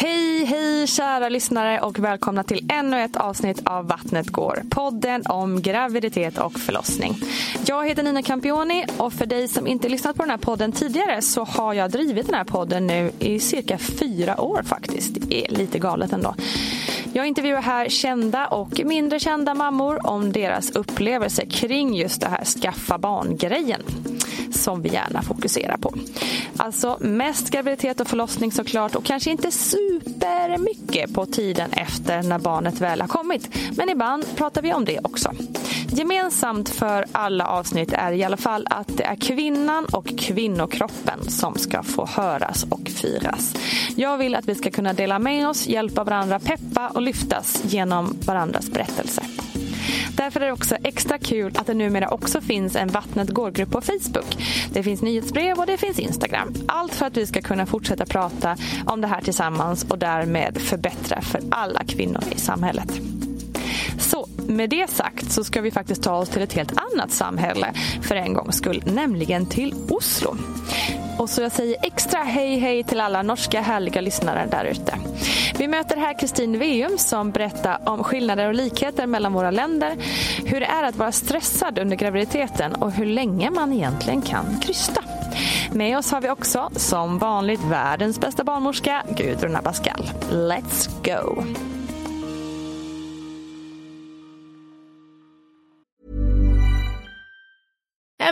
Hej, hej kära lyssnare och välkomna till ännu ett avsnitt av Vattnet går. Podden om graviditet och förlossning. Jag heter Nina Campioni och för dig som inte lyssnat på den här podden tidigare så har jag drivit den här podden nu i cirka fyra år faktiskt. Det är lite galet ändå. Jag intervjuar här kända och mindre kända mammor om deras upplevelser kring just det här skaffa barn-grejen som vi gärna fokuserar på. Alltså mest graviditet och förlossning såklart och kanske inte supermycket på tiden efter när barnet väl har kommit. Men ibland pratar vi om det också. Gemensamt för alla avsnitt är i alla fall att det är kvinnan och kvinnokroppen som ska få höras och firas. Jag vill att vi ska kunna dela med oss, hjälpa varandra, peppa och lyftas genom varandras berättelser. Därför är det också extra kul att det numera också finns en Vattnet går-grupp på Facebook. Det finns nyhetsbrev och det finns Instagram. Allt för att vi ska kunna fortsätta prata om det här tillsammans och därmed förbättra för alla kvinnor i samhället. Så med det sagt så ska vi faktiskt ta oss till ett helt annat samhälle för en gångs skull, nämligen till Oslo. Och så jag säger extra hej hej till alla norska härliga lyssnare där ute. Vi möter här Kristin Veum som berättar om skillnader och likheter mellan våra länder, hur det är att vara stressad under graviditeten och hur länge man egentligen kan krysta. Med oss har vi också, som vanligt, världens bästa barnmorska, Gudrun Abascal. Let's go!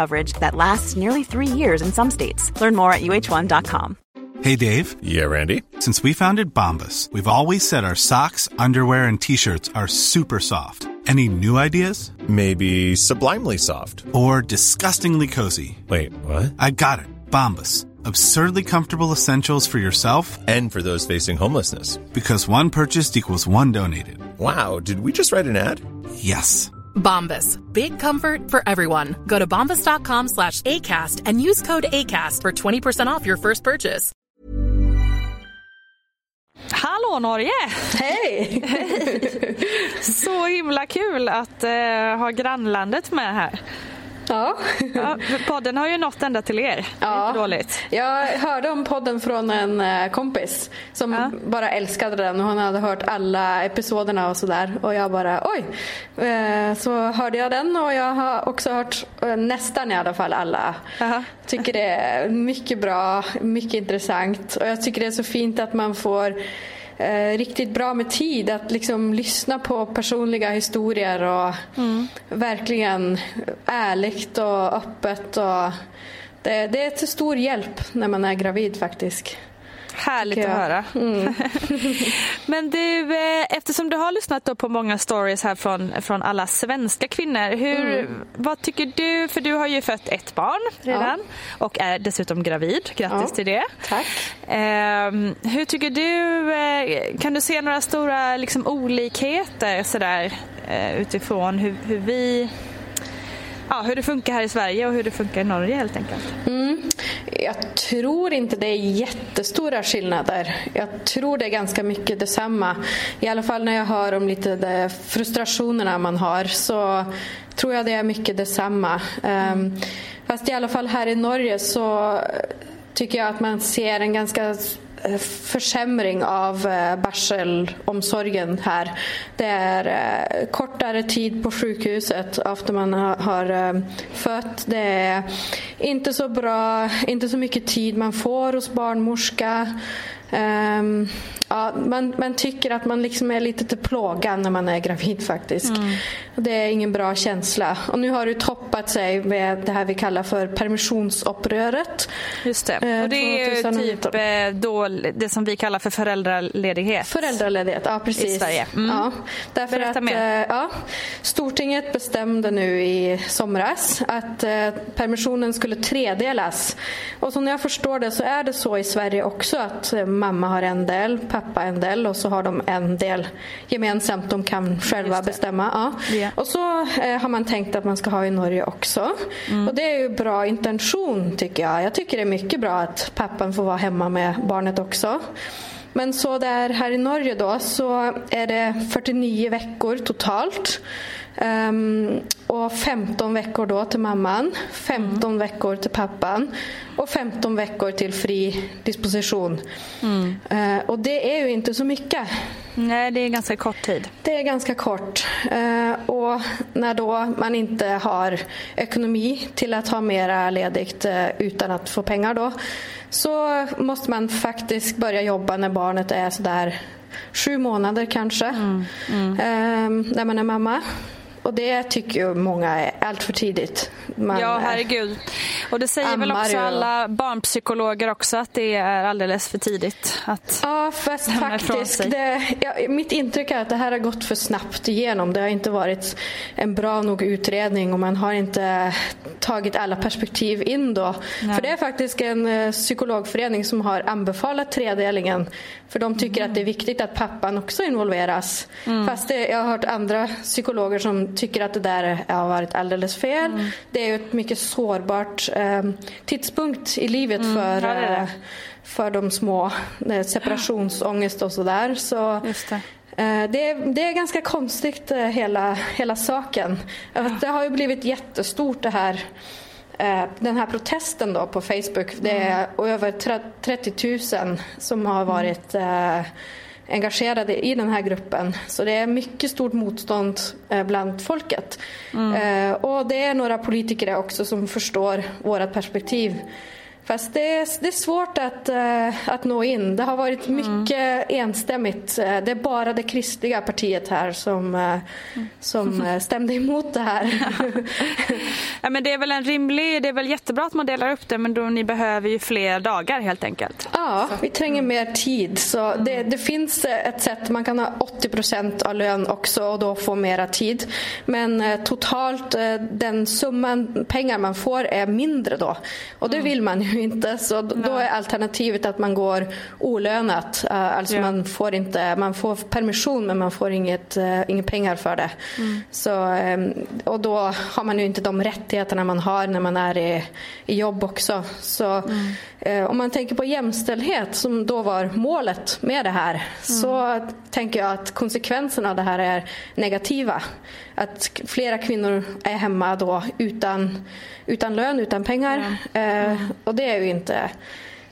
coverage that lasts nearly three years in some states. Learn more at uh1.com. Hey, Dave. Yeah, Randy. Since we founded Bombus, we've always said our socks, underwear, and t shirts are super soft. Any new ideas? Maybe sublimely soft. Or disgustingly cozy? Wait, what? I got it. Bombus. Absurdly comfortable essentials for yourself And for those facing homelessness. because one purchased equals one donated. Wow, did we just write an ad? Yes. Bombas. Big comfort for everyone. Go to bombas.com slash ACAST and use code ACAST for 20% off your first purchase. Hallå Norge! Hej! Så himla kul att uh, ha grannlandet med här. Ja. Ja, podden har ju nått ända till er. Ja. Inte dåligt. Jag hörde om podden från en eh, kompis som Ja. bara älskade den hon hade hört alla episoderna och sådär och jag bara oj. Eh, Så hörde jag den och jag har också hört eh, nästan i alla fall alla. Jaha. Tycker det är mycket bra, mycket intressant och jag tycker det är så fint att man får eh, riktigt bra med tid att liksom lyssna på personliga historier och verkligen ärligt och öppet. Och det, det är till stor hjälp när man är gravid faktiskt. Härligt att höra. Men du, eh, eftersom du har lyssnat på många stories här från, från alla svenska kvinnor. Hur, Mm. Vad tycker du? För du har ju fött ett barn redan och är dessutom gravid. Grattis Ja. till det. Tack. Ehm, hur tycker du, eh, kan du se några stora liksom, olikheter sådär, eh, utifrån hur, hur vi ja, hur det funkar här i Sverige och hur det funkar i Norge helt enkelt. Mm. Jag tror inte det är jättestora skillnader. Jag tror det är ganska mycket detsamma. I alla fall när jag hör om lite de frustrationerna man har så tror jag det är mycket detsamma. Um, fast i alla fall här i Norge så tycker jag att man ser en ganska Eh, försämring av eh, barselomsorgen här. Det är eh, kortare tid på sjukhuset efter man har fött. Det är inte så bra, inte så mycket tid man får hos barnmorska. Ehm, Ja, man, man tycker att man liksom är lite till plåga när man är gravid faktiskt. Mm. Det är ingen bra känsla. Och nu har det toppat sig med det här vi kallar för permissionsuppröret. Just det. Eh, och det är ju typ eh, då det som vi kallar för föräldraledighet. Föräldraledighet, ja precis. I Sverige. Mm. Ja, därför Berätta att, mer. Eh, ja, Stortinget bestämde nu i somras att permissionen skulle tredelas. Och som jag förstår det så är det så i Sverige också att mamma har en del, pappa en del och så har de en del gemensamt. De kan själva bestämma. Ja. Yeah. Och så eh, har man tänkt att man ska ha i Norge också. Mm. Och det är ju bra intention tycker jag. Jag tycker det är mycket bra att pappan får vara hemma med barnet också. Men så där här i Norge då så är det 49 veckor totalt. Um, och 15 veckor då till mamman, 15 mm. veckor till pappan och 15 veckor till fri disposition. Mm. Uh, och det är ju inte så mycket. Nej, det är ganska kort tid. Det är ganska kort. Uh, och när då man inte har ekonomi till att ha mera ledigt uh, utan att få pengar då så måste man faktiskt börja jobba när barnet är sådär sju månader kanske. Mm. Mm. när man är mamma. Och det tycker ju många är allt för tidigt. Man ja, herregud. Och det säger väl också alla barnpsykologer också att det är alldeles för tidigt att Ja, fast faktiskt. Det, ja, mitt intryck är att det här har gått för snabbt igenom. Det har inte varit en bra nog utredning och man har inte tagit alla perspektiv in då. Nej. För det är faktiskt en eh, psykologförening som har anbefalat tredelningen. För de tycker mm. att det är viktigt att pappan också involveras. Mm. Fast det, jag har hört andra psykologer som tycker att det där har varit alldeles fel. Mm. Det är ju ett mycket sårbart eh, tidspunkt i livet mm. för, ja, det eh, för de små. Eh, separationsångest och sådär. Så, det. Eh, det, är, det är ganska konstigt hela, hela saken. Det har ju blivit jättestort det här den här protesten då på Facebook, det är mm. över 30 000 som har varit mm engagerade i den här gruppen. Så det är mycket stort motstånd eh, bland folket. Mm. Eh, och det är några politiker också som förstår vårt perspektiv Fast det är, det är svårt att, uh, att nå in. Det har varit mm. mycket mm. enstämmigt. Eh, det är bara det kristliga partiet här som, uh, som stämde emot det här. ja, men det är väl en rimlig, det är väl jättebra att man delar upp det men då ni behöver ju fler dagar helt enkelt. Ja, vi tränger mer tid. Så det, det finns ett sätt, man kan ha 80 procent av lön också och då få mera tid. Men totalt den summan pengar man får är mindre då. Och det mm. vill man ju inte. Så då är alternativet att man går olönat. Eh, alltså ja. man, får inte, man får permission men man får inget, uh, inga pengar för det. Mm. Så, um, och då har man ju inte de rättigheterna man har när man är i, i jobb också. Så mm. Uh, om man tänker på jämställdhet som då var målet med det här mm. så tänker jag att konsekvenserna av det här är negativa. Att flera kvinnor är hemma då utan utan lön, utan pengar. Mm. Eh, och det är ju inte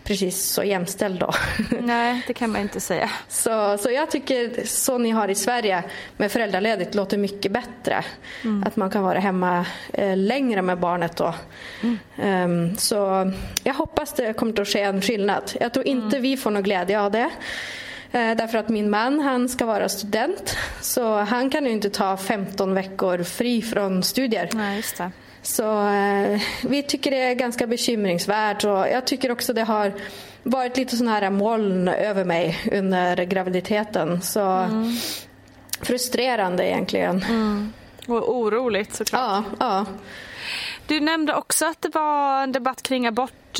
precis så jämställd då. Nej, det kan man inte säga. Så, så jag tycker så ni har i Sverige med föräldraledigt låter mycket bättre. Mm. Att man kan vara hemma eh, längre med barnet då. Mm. Um, så jag hoppas det kommer att ske en skillnad. Jag tror inte mm. vi får någon glädje av det. Eh, därför att min man han ska vara student så han kan ju inte ta 15 veckor fri från studier. Nej, så eh, vi tycker det är ganska bekymringsvärt och jag tycker också det har varit lite sån här moln över mig under graviditeten. Så mm. frustrerande egentligen. Mm. Och oroligt såklart. Ja, ja. Du nämnde också att det var en debatt kring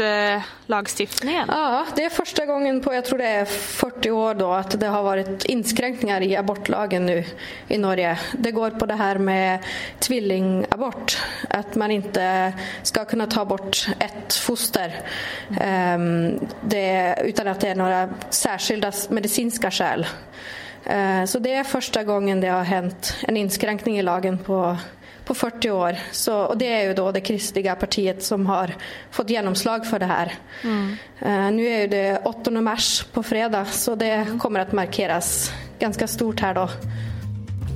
abortlagstiftningen. Eh, ja, det är första gången på, jag tror det är 40 år då, att det har varit inskränkningar i abortlagen nu i Norge. Det går på det här med tvillingabort, att man inte ska kunna ta bort ett foster um, det, utan att det är några särskilda medicinska skäl. Uh, så det är första gången det har hänt en inskränkning i lagen på på 40 år. Så, och det är ju då det kristliga partiet som har fått genomslag för det här. Mm. Uh, nu är det 8 mars på fredag så det kommer att markeras ganska stort här då.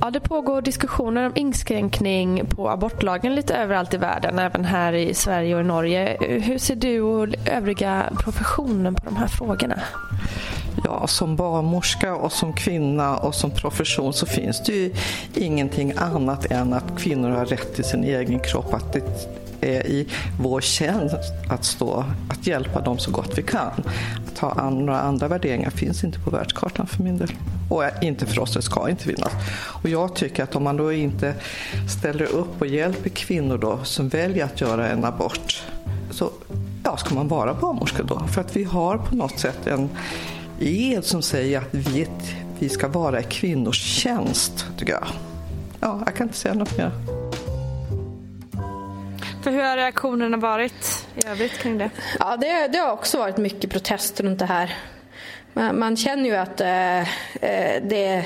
Ja, det pågår diskussioner om inskränkning på abortlagen lite överallt i världen, även här i Sverige och i Norge. Hur ser du och övriga professionen på de här frågorna? Ja, som barnmorska och som kvinna och som profession så finns det ju ingenting annat än att kvinnor har rätt till sin egen kropp. Att det är i vår tjänst att stå, att hjälpa dem så gott vi kan. Att ha några andra värderingar finns inte på världskartan för min del. Och inte för oss, det ska inte finnas. Och jag tycker att om man då inte ställer upp och hjälper kvinnor då som väljer att göra en abort så ja, ska man vara barnmorska då? För att vi har på något sätt en ed som säger att vi, vi ska vara i kvinnors tjänst, tycker jag. Ja, jag kan inte säga något mer. För hur har reaktionerna varit i övrigt kring det? Ja, det, det har också varit mycket protester runt det här. Man, man känner ju att eh, eh det,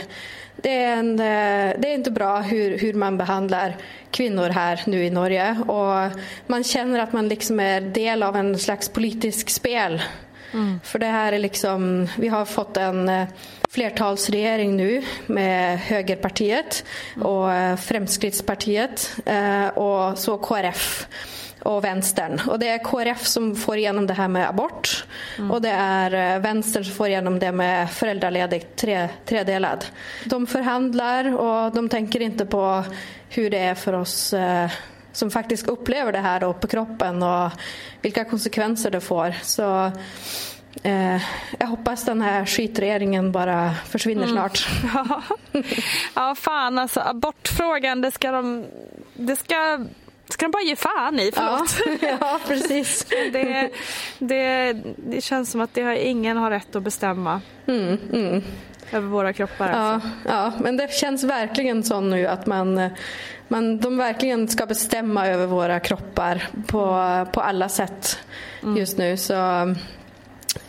det, är en, eh, det är inte bra hur, hur man behandlar kvinnor här nu i Norge. Och man känner att man liksom är del av en slags politisk spel Mm. För det här är liksom, vi har fått en eh, flertalsregering nu med Högerpartiet och eh, Fremskrittspartiet eh, och så KrF och vänstern. Och det är KrF som får igenom det här med abort mm. och det är vänstern som får igenom det med föräldraledigt tre, tredelad. De förhandlar och de tänker inte på hur det är för oss som faktiskt upplever det här då på kroppen och vilka konsekvenser det får. Så eh, jag hoppas den här skitregeringen bara försvinner mm. snart. Ja. ja, fan alltså abortfrågan, det ska de... Det ska ska de bara ge fan i, förlåt. Ja, ja precis. det, det, det känns som att det har, ingen har rätt att bestämma. Mm, mm. Över våra kroppar. Ja, alltså. ja, men det känns verkligen så nu att man man, de verkligen ska bestämma över våra kroppar på, på alla sätt mm. just nu. Så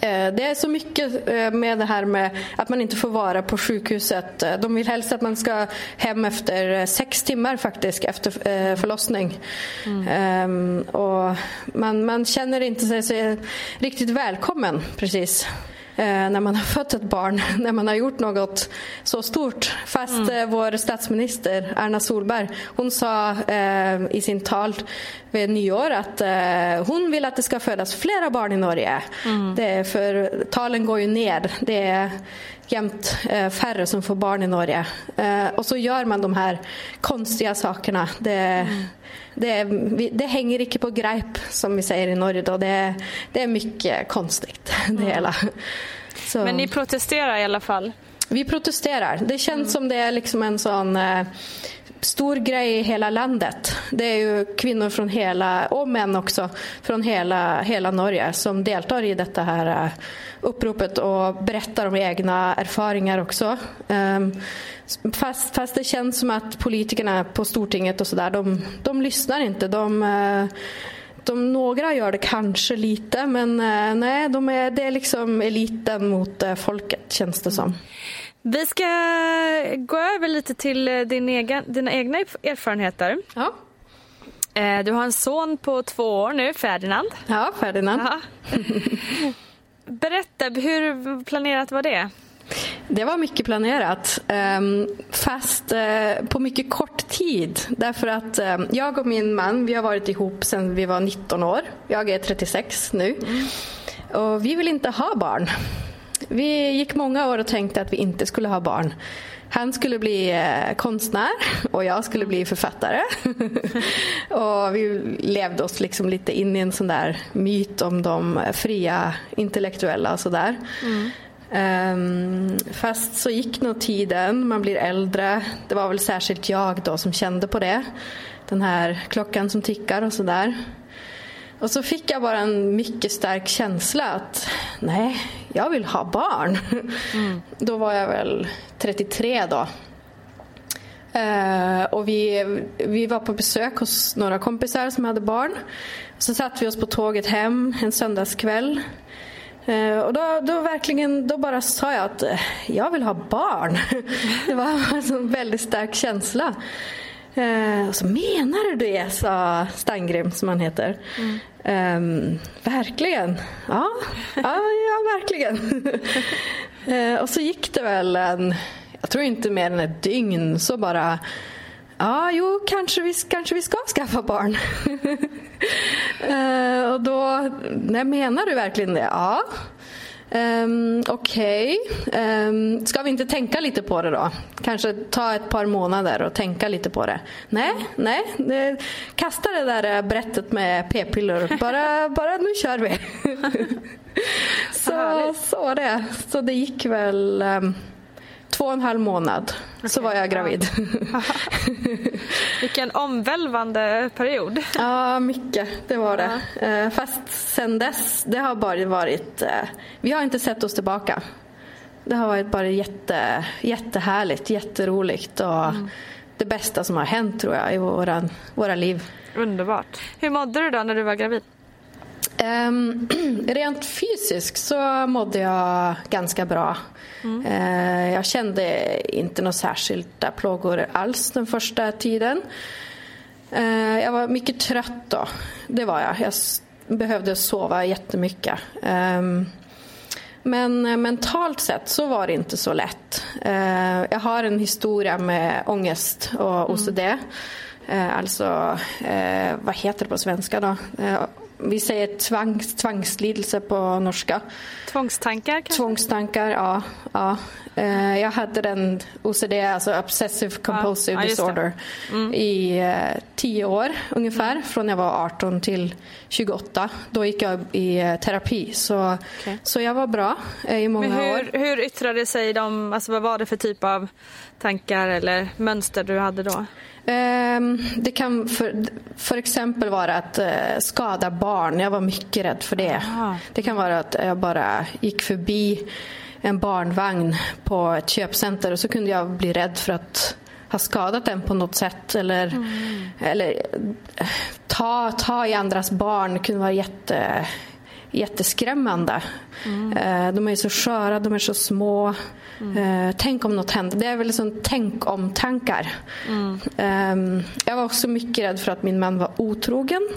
eh, det är så mycket eh, med det här med att man inte får vara på sjukhuset. De vill helst att man ska hem efter sex timmar faktiskt efter eh, förlossning. Mm. Ehm, och man, man känner inte sig riktigt välkommen precis eh, när man har fött ett barn, när man har gjort något så stort. Fast mm. eh, vår statsminister Erna Solberg, hon sa eh, i sin tal vid nyår att eh, hon vill att det ska födas flera barn i Norge. Mm. Det är för talen går ju ner. Det är jämt eh, färre som får barn i Norge. Eh, och så gör man de här konstiga sakerna. Det, mm. Det, det hänger inte på greip som vi säger i Norge. Då. Det, det är mycket konstigt det mm. hela. Så. Men ni protesterar i alla fall? Vi protesterar. Det känns mm. som det är liksom en sån eh, stor grej i hela landet. Det är ju kvinnor från hela, och män också, från hela, hela Norge som deltar i detta här uh, uppropet och berättar om egna erfarenheter också. Um, fast, fast det känns som att politikerna på Stortinget och sådär, de, de lyssnar inte. De, uh, de, några gör det kanske lite, men uh, nej, de är, det är liksom eliten mot folket känns det som. Vi ska gå över lite till eh, din egen, dina egna erfarenheter. Ja. Eh, du har en son på två år nu, Ferdinand. Ja, Ferdinand. Berätta, hur planerat var det? Det var mycket planerat, ehm, fast eh, på mycket kort tid. Därför att jag och min man vi har varit ihop sedan vi var 19 år. Jag är 36 nu. Mm. Och vi vill inte ha barn. Vi gick många år och tänkte att vi inte skulle ha barn. Han skulle bli eh, konstnär och jag skulle bli författare. och vi levde oss liksom lite in i en sån där myt om de fria intellektuella och sådär. Mm. Um, fast så gick nog tiden, man blir äldre. Det var väl särskilt jag då som kände på det. Den här klockan som tickar och sådär. Och så fick jag bara en mycket stark känsla att nej, jag vill ha barn. Mm. Då var jag väl 33 då. Uh, och vi, vi var på besök hos några kompisar som hade barn. Så satt vi oss på tåget hem en söndagskväll. Uh, och då, då, verkligen, då bara sa jag att uh, jag vill ha barn. Det var en väldigt stark känsla. Eh, och så menar du det, sa Stangrim som han heter. Mm. Eh, verkligen. Ja, ja, ja verkligen. eh, och så gick det väl en, jag tror inte mer än ett dygn, så bara Ja, jo, kanske vi, kanske vi ska skaffa barn. eh, och då, nej, menar du verkligen det? Ja. Um, Okej, okay. um, ehm, ska vi inte tänka lite på det då? Kanske ta ett par månader och tänka lite på det. Nej, nej, kasta det där brättet med p-piller. Bara, bara nu kör vi. så, så det. Så det gick väl um, två och en halv månad okay. så var jag gravid. Vilken omvälvande period. Ja, mycket. Det var det. Ja. Eh, fast sen dess, det har bara varit... Eh, vi har inte sett oss tillbaka. Det har varit bara jätte, jättehärligt, jätteroligt och mm. det bästa som har hänt tror jag i våra, våra liv. Underbart. Hur mådde du då när du var gravid? Um, rent fysiskt så mådde jag ganska bra. Mm. Uh, jag kände inte några särskilda plågor alls den första tiden. Uh, jag var mycket trött då. Det var jag. Jag behövde sova jättemycket. Um, men uh, mentalt sett så var det inte så lätt. jag har en historia med ångest och OCD. Mm. alltså, vad heter det på svenska då? Vi säger tvangs, tvångslidelse på norska. Tvångstankar kanske? Tvångstankar, ja. ja. Uh, jag hade den OCD, alltså Obsessive Compulsive ja, Disorder, mm. i uh, tio år ungefär. Mm. Från jag var 18 till 28. Då gick jag i uh, terapi. Så, okay. så jag var bra i många Men hur, år. Hur yttrade sig de, alltså vad var det för typ av tankar eller mönster du hade då? Ehm, det kan för, för exempel vara att eh, skada barn. Jag var mycket rädd för det. Aha. Det kan vara att jag bara gick förbi en barnvagn på ett köpcenter och så kunde jag bli rädd för att ha skadat den på något sätt. Eller, mm. eller eh, ta, ta i andras barn. Det kunde vara jätte, jätteskrämmande. Mm. De är så sköra, de är så små. Mm. Tänk om något händer. Det är väl liksom tänk om-tankar. Mm. Ehm, jag var också mycket rädd för att min man var otrogen.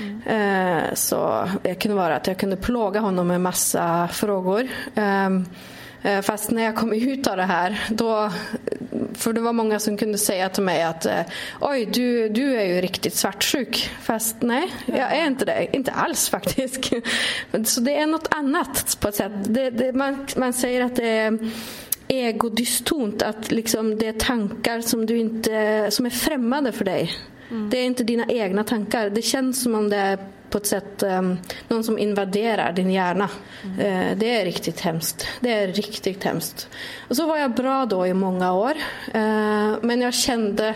Mm. Så det kunde vara att jag kunde plåga honom med massa frågor. Ehm, Eh, fast när jag kom ut av det här, då, för det var många som kunde säga till mig att eh, oj, du, du är ju riktigt svartsjuk. Fast nej, jag är inte det. Inte alls faktiskt. Så det är något annat på ett sätt. Det, det, man, man säger att det är egodystont, att liksom det är tankar som, du inte, som är främmande för dig. Mm. Det är inte dina egna tankar. Det känns som om det är på ett sätt um, någon som invaderar din hjärna. Mm. Uh, det är riktigt hemskt. Det är riktigt hemskt. Och så var jag bra då i många år. Uh, men jag kände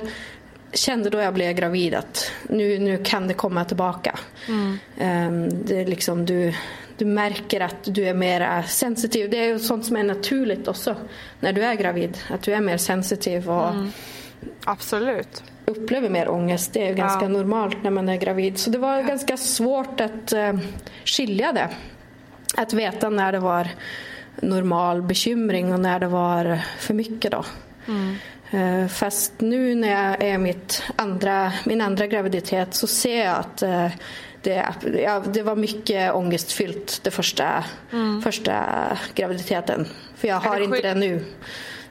kände då jag blev gravid att nu, nu kan det komma tillbaka. Mm. Um, det är liksom du, du märker att du är mer sensitiv. Det är ju sånt som är naturligt också när du är gravid. Att du är mer sensitiv. Och, mm. Absolut upplever mer ångest. Det är ganska ja. normalt när man är gravid. Så det var ja. ganska svårt att uh, skilja det. Att veta när det var normal bekymring och när det var för mycket. Då. Mm. Uh, fast nu när jag är mitt andra, min andra graviditet så ser jag att uh, det, ja, det var mycket ångestfyllt det första, mm. första graviditeten. För jag har inte det nu.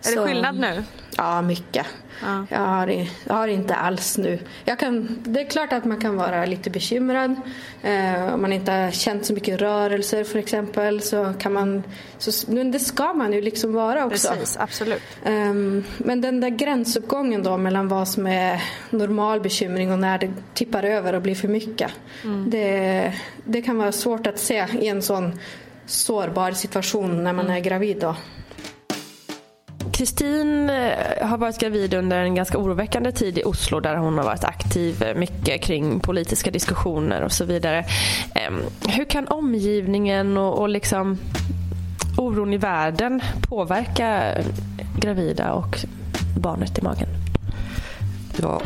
Är så, det skillnad nu? Ja, mycket. Ja. Jag, har, jag har inte alls nu. Kan, det är klart att man kan vara lite bekymrad. Eh, om man inte har känt så mycket rörelser för exempel. Så kan man, så, men det ska man ju liksom vara också. Precis, absolut. Eh, men den där gränsuppgången då mellan vad som är normal bekymring och när det tippar över och blir för mycket. Mm. Det, det kan vara svårt att se i en sån sårbar situation när man är gravid. Då. Kristin eh, har varit gravid under en ganska oroväckande tid i Oslo där hon har varit aktiv eh, mycket kring politiska diskussioner och så vidare. Hur kan omgivningen och, och liksom oron i världen påverka eh, gravida och barnet i magen? Ja,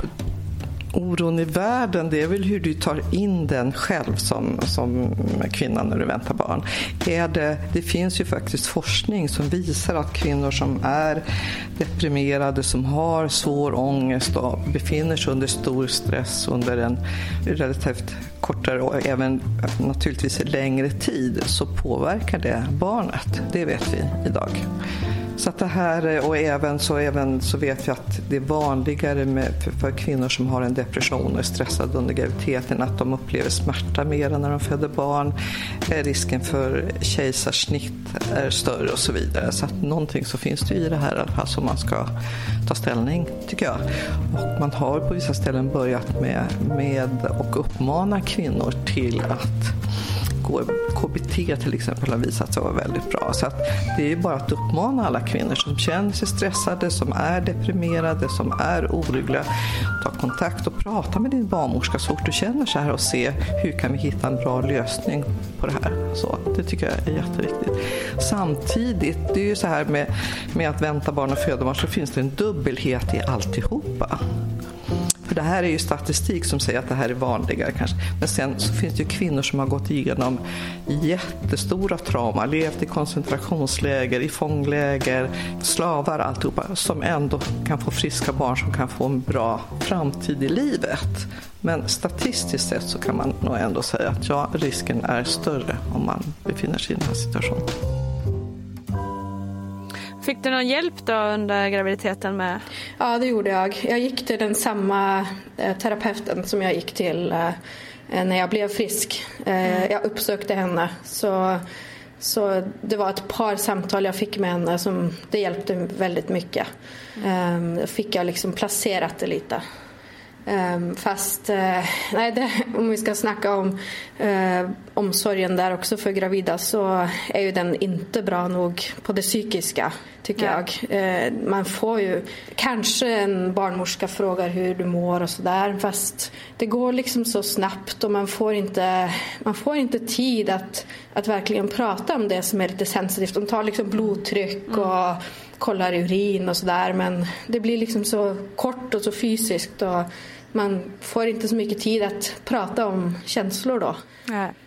oron i världen, det är väl hur du tar in den själv som, som kvinna när du väntar barn. Är det, det finns ju faktiskt forskning som visar att kvinnor som är deprimerade, som har svår ångest och befinner sig under stor stress under en relativt kortare och även naturligtvis längre tid så påverkar det barnet. Det vet vi idag. Så att det här, och även så, även så vet vi att det är vanligare med, för, för, kvinnor som har en depression och är stressade under graviditeten att de upplever smärta mer när de föder barn. Eh, risken för kejsarsnitt är större och så vidare. Så att någonting så finns det i det här i alla fall som man ska ta ställning tycker jag. Och man har på vissa ställen börjat med, med och uppmana kvinnor till att KBT till exempel har visat sig vara väldigt bra. Så att det är bara att uppmana alla kvinnor som känner sig stressade, som är deprimerade, som är oroliga. Ta kontakt och prata med din barnmorska så fort du känner så här och se hur kan vi hitta en bra lösning på det här. Så det tycker jag är jätteviktigt. Samtidigt, det är ju så här med, med att vänta barn och föda barn så finns det en dubbelhet i alltihopa. För det här är ju statistik som säger att det här är vanligare kanske. Men sen så finns det ju kvinnor som har gått igenom jättestora trauma, levt i koncentrationsläger, i fångläger, slavar alltihopa, som ändå kan få friska barn som kan få en bra framtid i livet. Men statistiskt sett så kan man nog ändå säga att ja, risken är större om man befinner sig i den här situationen. Fick du någon hjälp då under graviditeten med? Ja, det gjorde jag. Jag gick till den samma eh, terapeuten som jag gick till eh, när jag blev frisk. Eh, mm. Jag uppsökte henne. Så, så det var ett par samtal jag fick med henne som det hjälpte väldigt mycket. Mm. Då fick jag liksom placerat det lite. Um, fast, uh, nej, det, om vi ska snacka om uh, omsorgen där också för gravida så är ju den inte bra nog på det psykiska tycker ja. jag. Uh, man får ju, kanske en barnmorska frågar hur du mår och sådär fast det går liksom så snabbt och man får inte, man får inte tid att, att verkligen prata om det som är lite sensitivt. De tar liksom blodtryck mm. och kollar urin och sådär men det blir liksom så kort och så fysiskt och man får inte så mycket tid att prata om känslor då.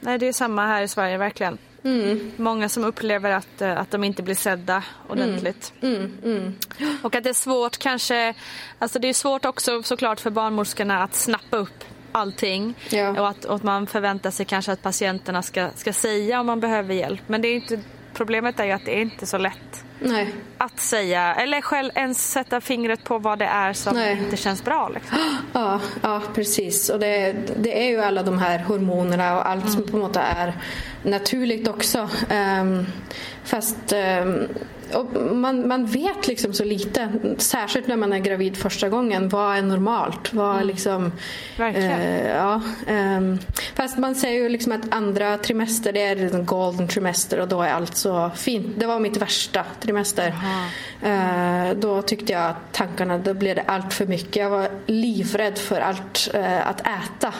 Nej, det är samma här i Sverige verkligen. Mm. Många som upplever att, eh, att de inte blir sedda ordentligt. Mm. Mm. mm. Och att det är svårt kanske, alltså det är svårt också såklart för barnmorskorna att snappa upp allting. Ja. Och, att, och att man förväntar sig kanske att patienterna ska, ska säga om man behöver hjälp. Men det är inte, problemet är ju att det är inte så lätt. Nej. att säga eller själv ens sätta fingret på vad det är som Nej. inte känns bra. Liksom. Ja, ja, precis. Och det, det är ju alla de här hormonerna och allt mm. som på något är naturligt också. Um, fast um, och man, man vet liksom så lite, särskilt när man är gravid första gången. Vad är normalt? Vad mm. liksom, Verkligen. Eh, ja, eh, fast man säger ju liksom att andra trimester det är den golden trimester och då är allt så fint. Det var mitt värsta trimester. Eh, då tyckte jag att tankarna, då blev det allt för mycket. Jag var livrädd för allt eh, att äta.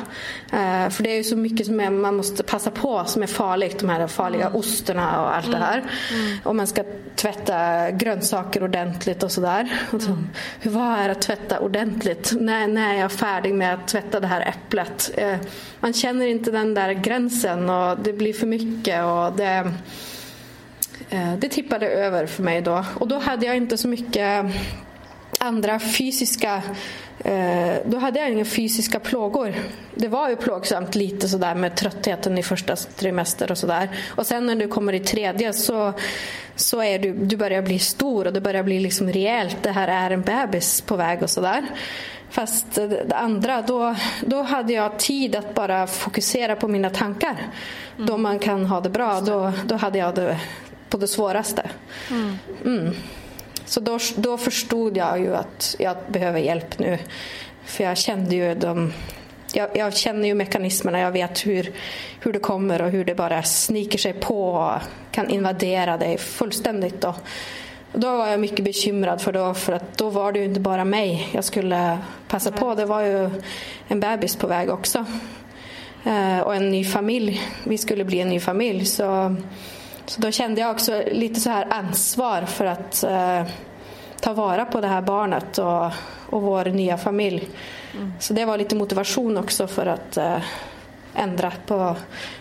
Eh, för det är ju så mycket som är, man måste passa på som är farligt. De här farliga mm. osterna och allt mm. det här. Mm. Och man ska tvätta tvätta grönsaker ordentligt och sådär. Mm. Hur vad är att tvätta ordentligt? När, när är jag färdig med att tvätta det här äpplet? Eh, man känner inte den där gränsen och det blir för mycket. och det... Eh, det tippade över för mig då. Och då hade jag inte så mycket andra fysiska eh, då hade jag inga fysiska plågor. Det var ju plågsamt lite sådär med tröttheten i första trimester och sådär. Och sen när du kommer i tredje så, så är du, du börjar bli stor och det börjar bli liksom rejält. Det här är en bebis på väg och sådär. Fast det andra, då, då hade jag tid att bara fokusera på mina tankar. Mm. Då man kan ha det bra, då, då hade jag det på det svåraste. Mm. Mm. Så då, då förstod jag ju att jag behöver hjälp nu. För jag kände ju de, jag, jag, känner ju mekanismerna, jag vet hur, hur det kommer och hur det bara sniker sig på och kan invadera dig fullständigt. Då. Då var jag mycket bekymrad för då, för att då var det ju inte bara mig jag skulle passa på. Det var ju en bebis på väg också. Eh, och en ny familj. Vi skulle bli en ny familj. Så, så då kände jag också lite så här ansvar för att eh, ta vara på det här barnet och, och vår nya familj. Mm. Så det var lite motivation också för att eh, ändra på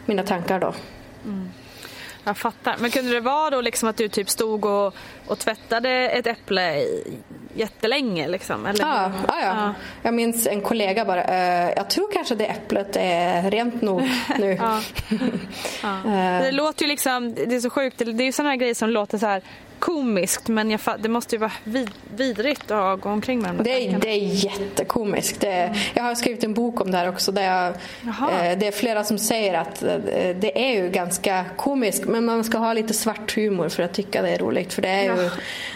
mina tankar då. Mm. Jag fattar. Men kunde det vara då liksom att du typ stod och, och tvättade ett äpple jättelänge? Liksom, eller? Ja, ja, ja. Jag minns en kollega bara, uh, jag tror kanske det äpplet är rent nog nu. ja. Ja. Det låter ju liksom, det är så sjukt, det är ju sådana här grejer som låter så här komiskt men jag, det måste ju vara vid, vidrigt att gå omkring med de det är, det är jättekomiskt. Det, mm. Jag har skrivit en bok om det här också där jag, eh, det är flera som säger att eh, det är ju ganska komiskt men man ska ha lite svart humor för att tycka det är roligt för det är ju, ja.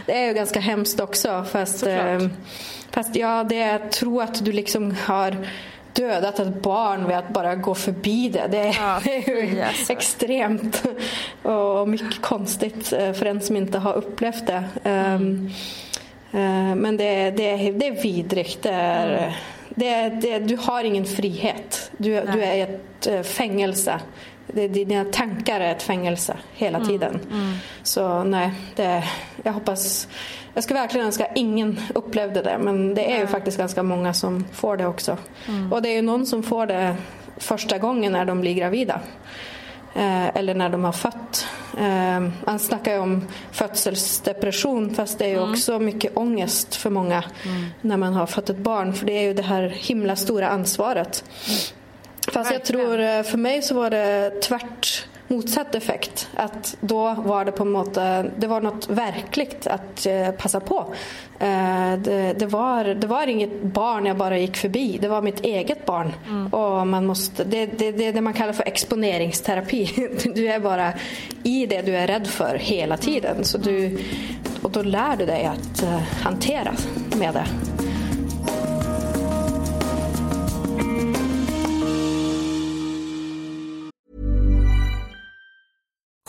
det är ju ganska hemskt också fast, eh, fast ja, det jag tror att du liksom har dödat ett barn med att bara gå förbi det. Det är, ja, det yes. extremt och mycket konstigt eh, för en som inte har upplevt det. Mm. Men det, det, det är vidrigt. Det är, mm. det, det, du har ingen frihet. Du, du är i ett eh, fängelse. dina tankar är ett fängelse hela mm. tiden. Mm. Så nej, det, jag hoppas jag skulle verkligen önska ingen upplevde det men det är ju faktiskt ganska många som får det också. Mm. Och det är ju någon som får det första gången när de blir gravida. Eh, eller när de har fött. Eh, man snackar ju om födselsdepression fast det är ju mm. också mycket ångest för många mm. när man har fått ett barn för det är ju det här himla stora ansvaret. Fast jag tror eh, för mig så var det tvärt motsatt effekt. Att då var det på en måte, det var något verkligt att eh, passa på. Eh, det, det, var, det var inget barn jag bara gick förbi, det var mitt eget barn. Mm. Och man måste, det, det, det är det man kallar för exponeringsterapi. Du är bara i det du är rädd för hela tiden. Så du, och då lär du dig att eh, hantera med det.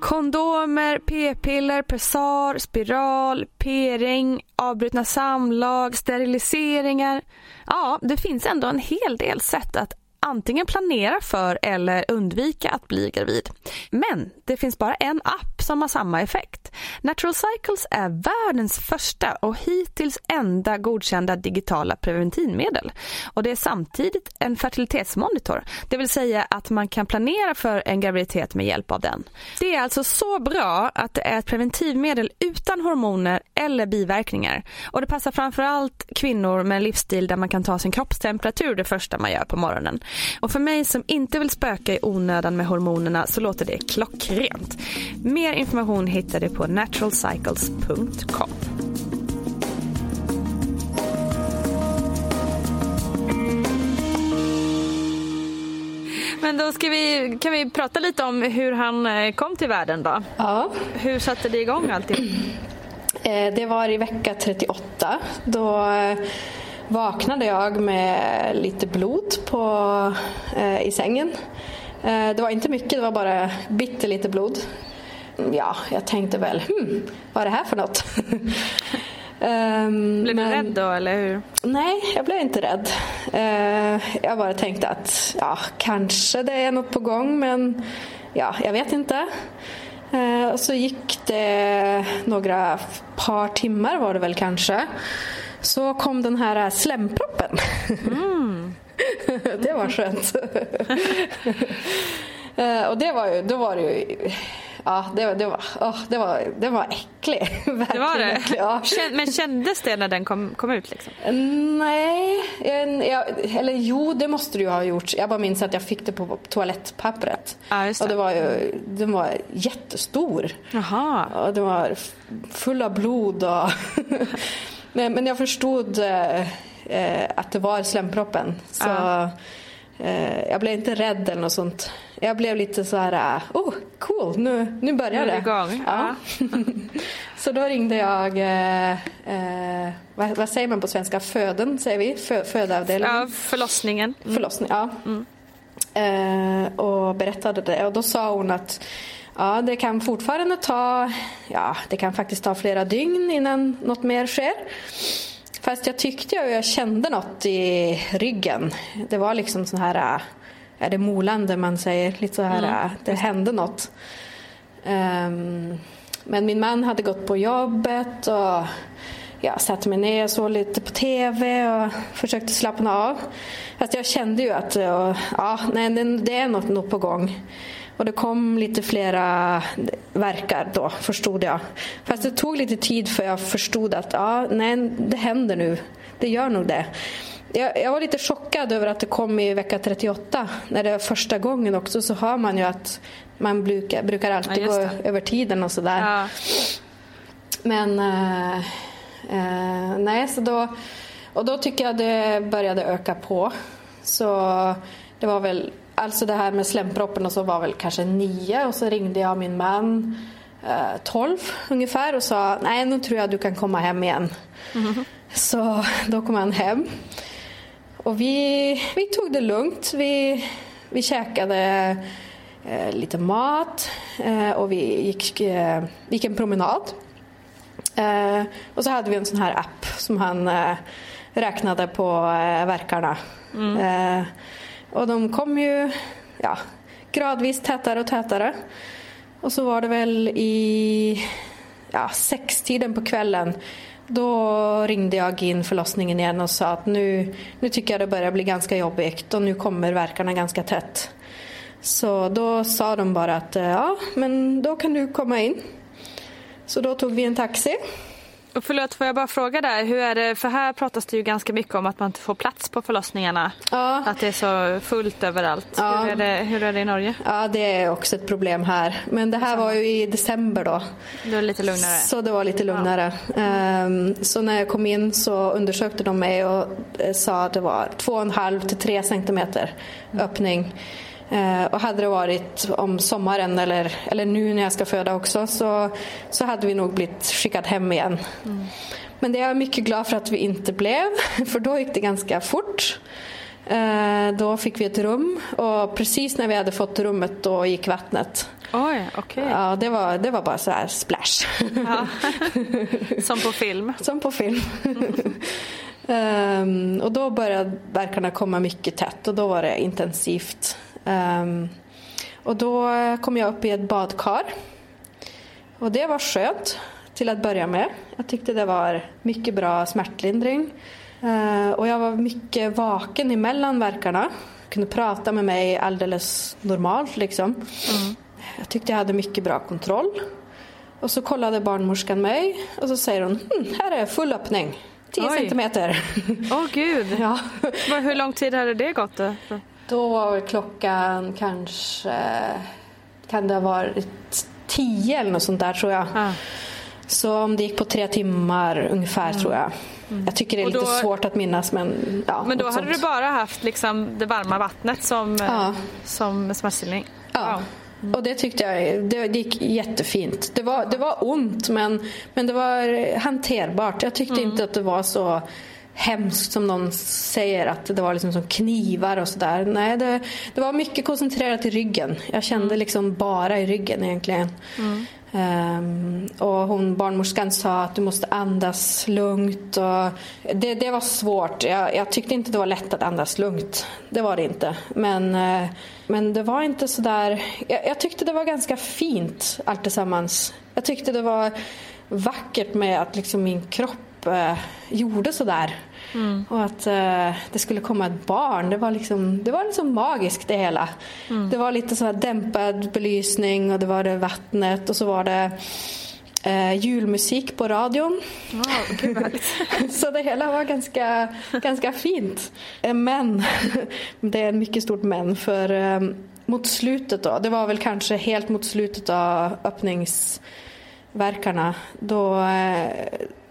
Kondomer, p-piller, Pessar, spiral, p-ring, avbrutna samlag, steriliseringar. Ja, det finns ändå en hel del sätt att antingen planera för eller undvika att bli gravid. Men det finns bara en app som har samma effekt. Natural Cycles är världens första och hittills enda godkända digitala preventivmedel. Och det är samtidigt en fertilitetsmonitor, det vill säga att man kan planera för en graviditet med hjälp av den. Det är alltså så bra att det är ett preventivmedel utan hormoner eller biverkningar. Och det passar framförallt kvinnor med en livsstil där man kan ta sin kroppstemperatur det första man gör på morgonen. Och för mig som inte vill spöka i onödan med hormonerna så låter det klockrent. Mer information hittar du på naturalcycles.com. Men då ska vi, kan vi prata lite om hur han eh, kom till världen då? Ja. Hur satte det igång alltihop? Eh, det var i vecka 38. Då eh, vaknade jag med lite blod på, eh, i sängen. Eh, det var inte mycket, det var bara bitte lite blod. Ja, jag tänkte väl, hmm, vad är det här för något? um, blev du men... rädd då eller hur? Nej, jag blev inte rädd. Uh, jag bara tänkte att ja, kanske det är något på gång men ja, jag vet inte. Uh, och så gick det några par timmar var det väl kanske så kom den här slemproppen. Mm. det var skönt. Eh, och det var ju, då var det ju Ja, det, det, var, oh, det, var, det var äcklig. det var det? Äcklig, ja. Men kändes det när den kom, kom ut? Liksom? Nej, jag, eller jo det måste du ju ha gjort. Jag bara minns att jag fick det på toalettpappret. Ja, det. Och det var ju, den var jättestor. Jaha. Och den var full av blod och Men, men jag förstod eh, eh, att det var slemproppen. Så ja. eh, jag blev inte rädd eller något sånt. Jag blev lite så här, oh cool, nu, nu börjar det. Igång. Ja. så då ringde jag, eh, eh, vad, vad, säger man på svenska, föden säger vi, Fö, födeavdelningen. Ja, förlossningen. Mm. Förlossning, ja. Mm. Eh, och berättade det och då sa hon att Ja, det kan fortfarande ta, ja, det kan faktiskt ta flera dygn innan något mer sker. Fast jag tyckte och jag kände något i ryggen. Det var liksom så här, är det molande man säger? Lite så här, mm. det hände något. Um, men min man hade gått på jobbet och jag satte mig ner och såg lite på TV och försökte slappna av. Fast jag kände ju att ja, nej, det är något, något på gång. Och det kom lite flera verkar då, förstod jag. Fast det tog lite tid för jag förstod att ja, nej, det händer nu. Det gör nog det. Jag, jag, var lite chockad över att det kom i vecka 38. När det är första gången också så hör man ju att man brukar, brukar alltid ja, gå över tiden och sådär. Ja. Men äh, äh, nej, så då, och då tycker jag det började öka på. Så det var väl Alltså det här med slemproppen och så var väl kanske nio och så ringde jag min man eh, tolv ungefär och sa nej nu tror jag du kan komma hem igen. Mm. Så då kom han hem. Och vi, vi tog det lugnt. Vi, vi käkade eh, lite mat eh, och vi gick, eh, gick en promenad. Eh, och så hade vi en sån här app som han eh, räknade på eh, verkarna. Mm. Och de kom ju ja, gradvis tätare och tätare. Och så var det väl i ja, sextiden på kvällen då ringde jag in förlossningen igen och sa att nu, nu tycker jag det börjar bli ganska jobbigt och nu kommer verkarna ganska tätt. Så då sa de bara att eh, ja, men då kan du komma in. Så då tog vi en taxi och förlåt, får jag bara fråga där, hur är det, för här pratas det ju ganska mycket om att man inte får plats på förlossningarna. Ja. Att det är så fullt överallt. Ja. Hur, är det, hur är det i Norge? Ja, det är också ett problem här. Men det här var ju i december då. Det var lite lugnare. Så det var lite lugnare. Ja. Um, så när jag kom in så undersökte de mig och eh, sa att det var 2,5 till 3 centimeter öppning. Eh, och hade det varit om sommaren eller, eller nu när jag ska föda också så, så hade vi nog blivit skickad hem igen. Mm. Men det är jag mycket glad för att vi inte blev, för då gick det ganska fort. Eh, då fick vi ett rum och precis när vi hade fått rummet då gick vattnet. Oj. Okay. Ja, det var, det var bara så här splash. Ja. Som på film. Som på film. um, och då började verkarna komma mycket tätt och då var det intensivt. Um, och då kom jag upp i ett badkar. Och det var skönt till att börja med. Jag tyckte det var mycket bra smärtlindring. Uh, och jag var mycket vaken emellan verkarna. Kunde prata med mig alldeles normalt liksom. Mm. Jag tyckte jag hade mycket bra kontroll. Och så kollade barnmorskan mig och så säger hon, hm, här är full öppning. 10 Oj. centimeter. Åh oh, gud. ja. Hur lång tid hade det gått? Då, då var klockan kanske, kan det ha varit 10 eller något sånt där tror jag. Ah. Så om det gick på tre timmar ungefär mm. tror jag. Mm. Jag tycker det är då, lite svårt att minnas men ja, Men då hade sånt. du bara haft liksom det varma vattnet som, ja. som smärtstillning? Ja. Wow. Mm. Och det tyckte jag det, det gick jättefint. Det var, det var ont men, men det var hanterbart. Jag tyckte mm. inte att det var så hemskt som någon säger att det var liksom som knivar och sådär. Nej, det, det var mycket koncentrerat i ryggen. Jag kände mm. liksom bara i ryggen egentligen. Mm. Um, och hon, barnmorskan sa att du måste andas lugnt. Och det, det var svårt. Jag, jag, tyckte inte det var lätt att andas lugnt. Det var det inte. Men, uh, men det var inte sådär... Jag, jag tyckte det var ganska fint allt tillsammans. Jag tyckte det var vackert med att liksom min kropp uh, gjorde sådär. Mm. Och att uh, det skulle komma ett barn, det var liksom, det var liksom magiskt det hela. Mm. Det var lite så här dämpad belysning och det var det vattnet och så var det uh, julmusik på radion. Wow, så det hela var ganska, ganska fint. Eh, men, det är ett mycket stort men för um, mot slutet då, det var väl kanske helt mot slutet av öppningsverkarna då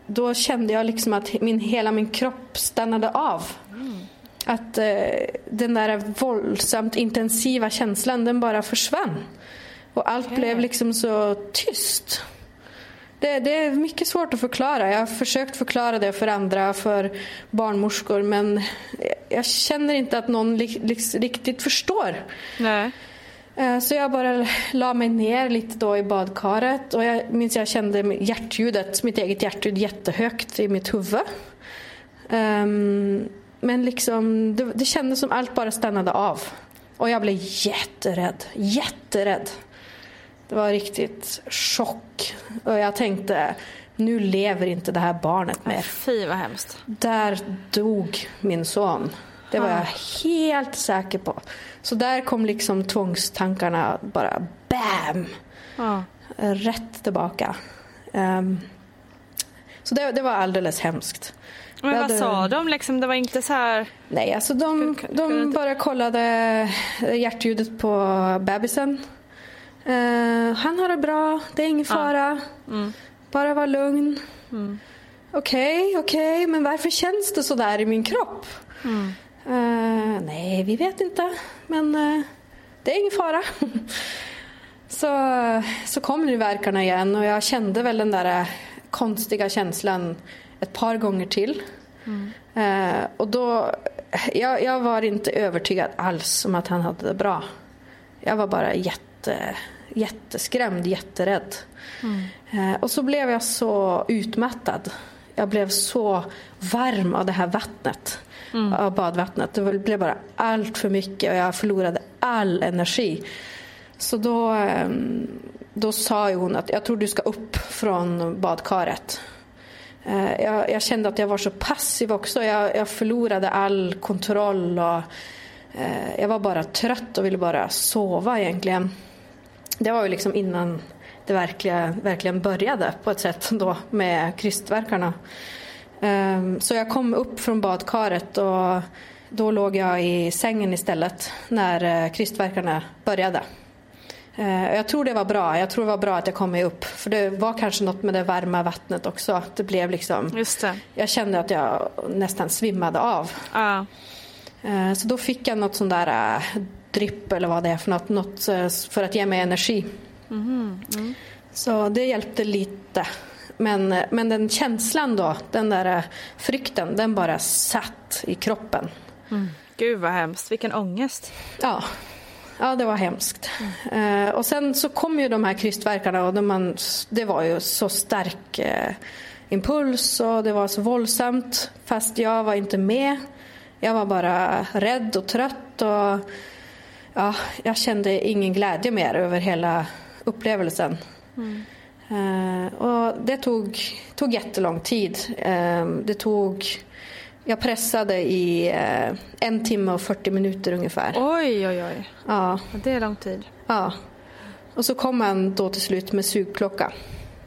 då kände jag liksom att min, hela min kropp stannade av. Mm. Att eh, den där våldsamt intensiva känslan, den bara försvann. Och allt okay. blev liksom så tyst. Det, det, är mycket svårt att förklara. Jag har försökt förklara det för andra, för barnmorskor men jag känner inte att någon li, li, riktigt förstår. Nej. Eh, så jag bara la mig ner lite då i badkaret och jag minns jag kände hjärtljudet, mitt eget hjärtljud jättehögt i mitt huvud. Um, men liksom, det, det kändes som allt bara stannade av. Och jag blev jätterädd, jätterädd. Det var riktigt chock. Och jag tänkte, nu lever inte det här barnet mer. Fy vad hemskt. Där dog min son. Det var jag helt säker på. Så där kom liksom tvångstankarna bara BAM! Ja. Rätt tillbaka. Um, så det, det, var alldeles hemskt. Men vad hade... sa de? Liksom, det var inte så här... Nej, alltså de, de bara kollade hjärtljudet på bebisen. Uh, han har det bra, det är ingen fara. Ja. Mm. Bara var lugn. Mm. Okej, okay, okej, okay, men varför känns det så där i min kropp? Mm. Uh, nej, vi vet inte. Men uh, det är ingen fara. så, så kom nu verkarna igen och jag kände väl den där konstiga känslan ett par gånger till. Mm. Uh, och då, jag, jag, var inte övertygad alls om att han hade det bra. Jag var bara jätte, jätteskrämd, jätterädd. Mm. och så blev jag så utmattad. Jag blev så varm av det här vattnet mm. av badvattnet. Det blev bara allt för mycket och jag förlorade all energi. Så då, ehm, då sa hon att jag tror du ska upp från badkaret. Eh, jag, jag kände att jag var så passiv också. Jag, jag förlorade all kontroll och eh, jag var bara trött och ville bara sova egentligen. Det var ju liksom innan det verkligen, verkligen började på ett sätt då med krystverkarna. Ehm, så jag kom upp från badkaret och då låg jag i sängen istället när eh, krystverkarna började. Ehm, jag tror det var bra. Jag tror det var bra att jag kom mig upp. För det var kanske något med det varma vattnet också. Det blev liksom... Just det. Jag kände att jag nästan svimmade av. Ah. Så då fick jag något sån där äh, dripp eller vad det är för något. något för att ge mig energi. Mm. Mm. Så det hjälpte lite. Men, men den känslan då, den där eh, frykten, den bara satt i kroppen. Mm. Gud vad hemskt, vilken ångest. Ja. ja, det var hemskt. Eh, och sen så kom ju de här krystverkarna och de man, det var ju så stark eh, impuls och det var så våldsamt. Fast jag var inte med. Jag var bara rädd och trött och ja, jag kände ingen glädje mer över hela upplevelsen. Mm. Uh, och det tog, tog jättelång tid. Uh, det tog... Jag pressade i uh, en timme och 40 minuter ungefär. Oj, oj, oj. Ja. Det är lång tid. Ja. Och så kom han då till slut med sugklocka.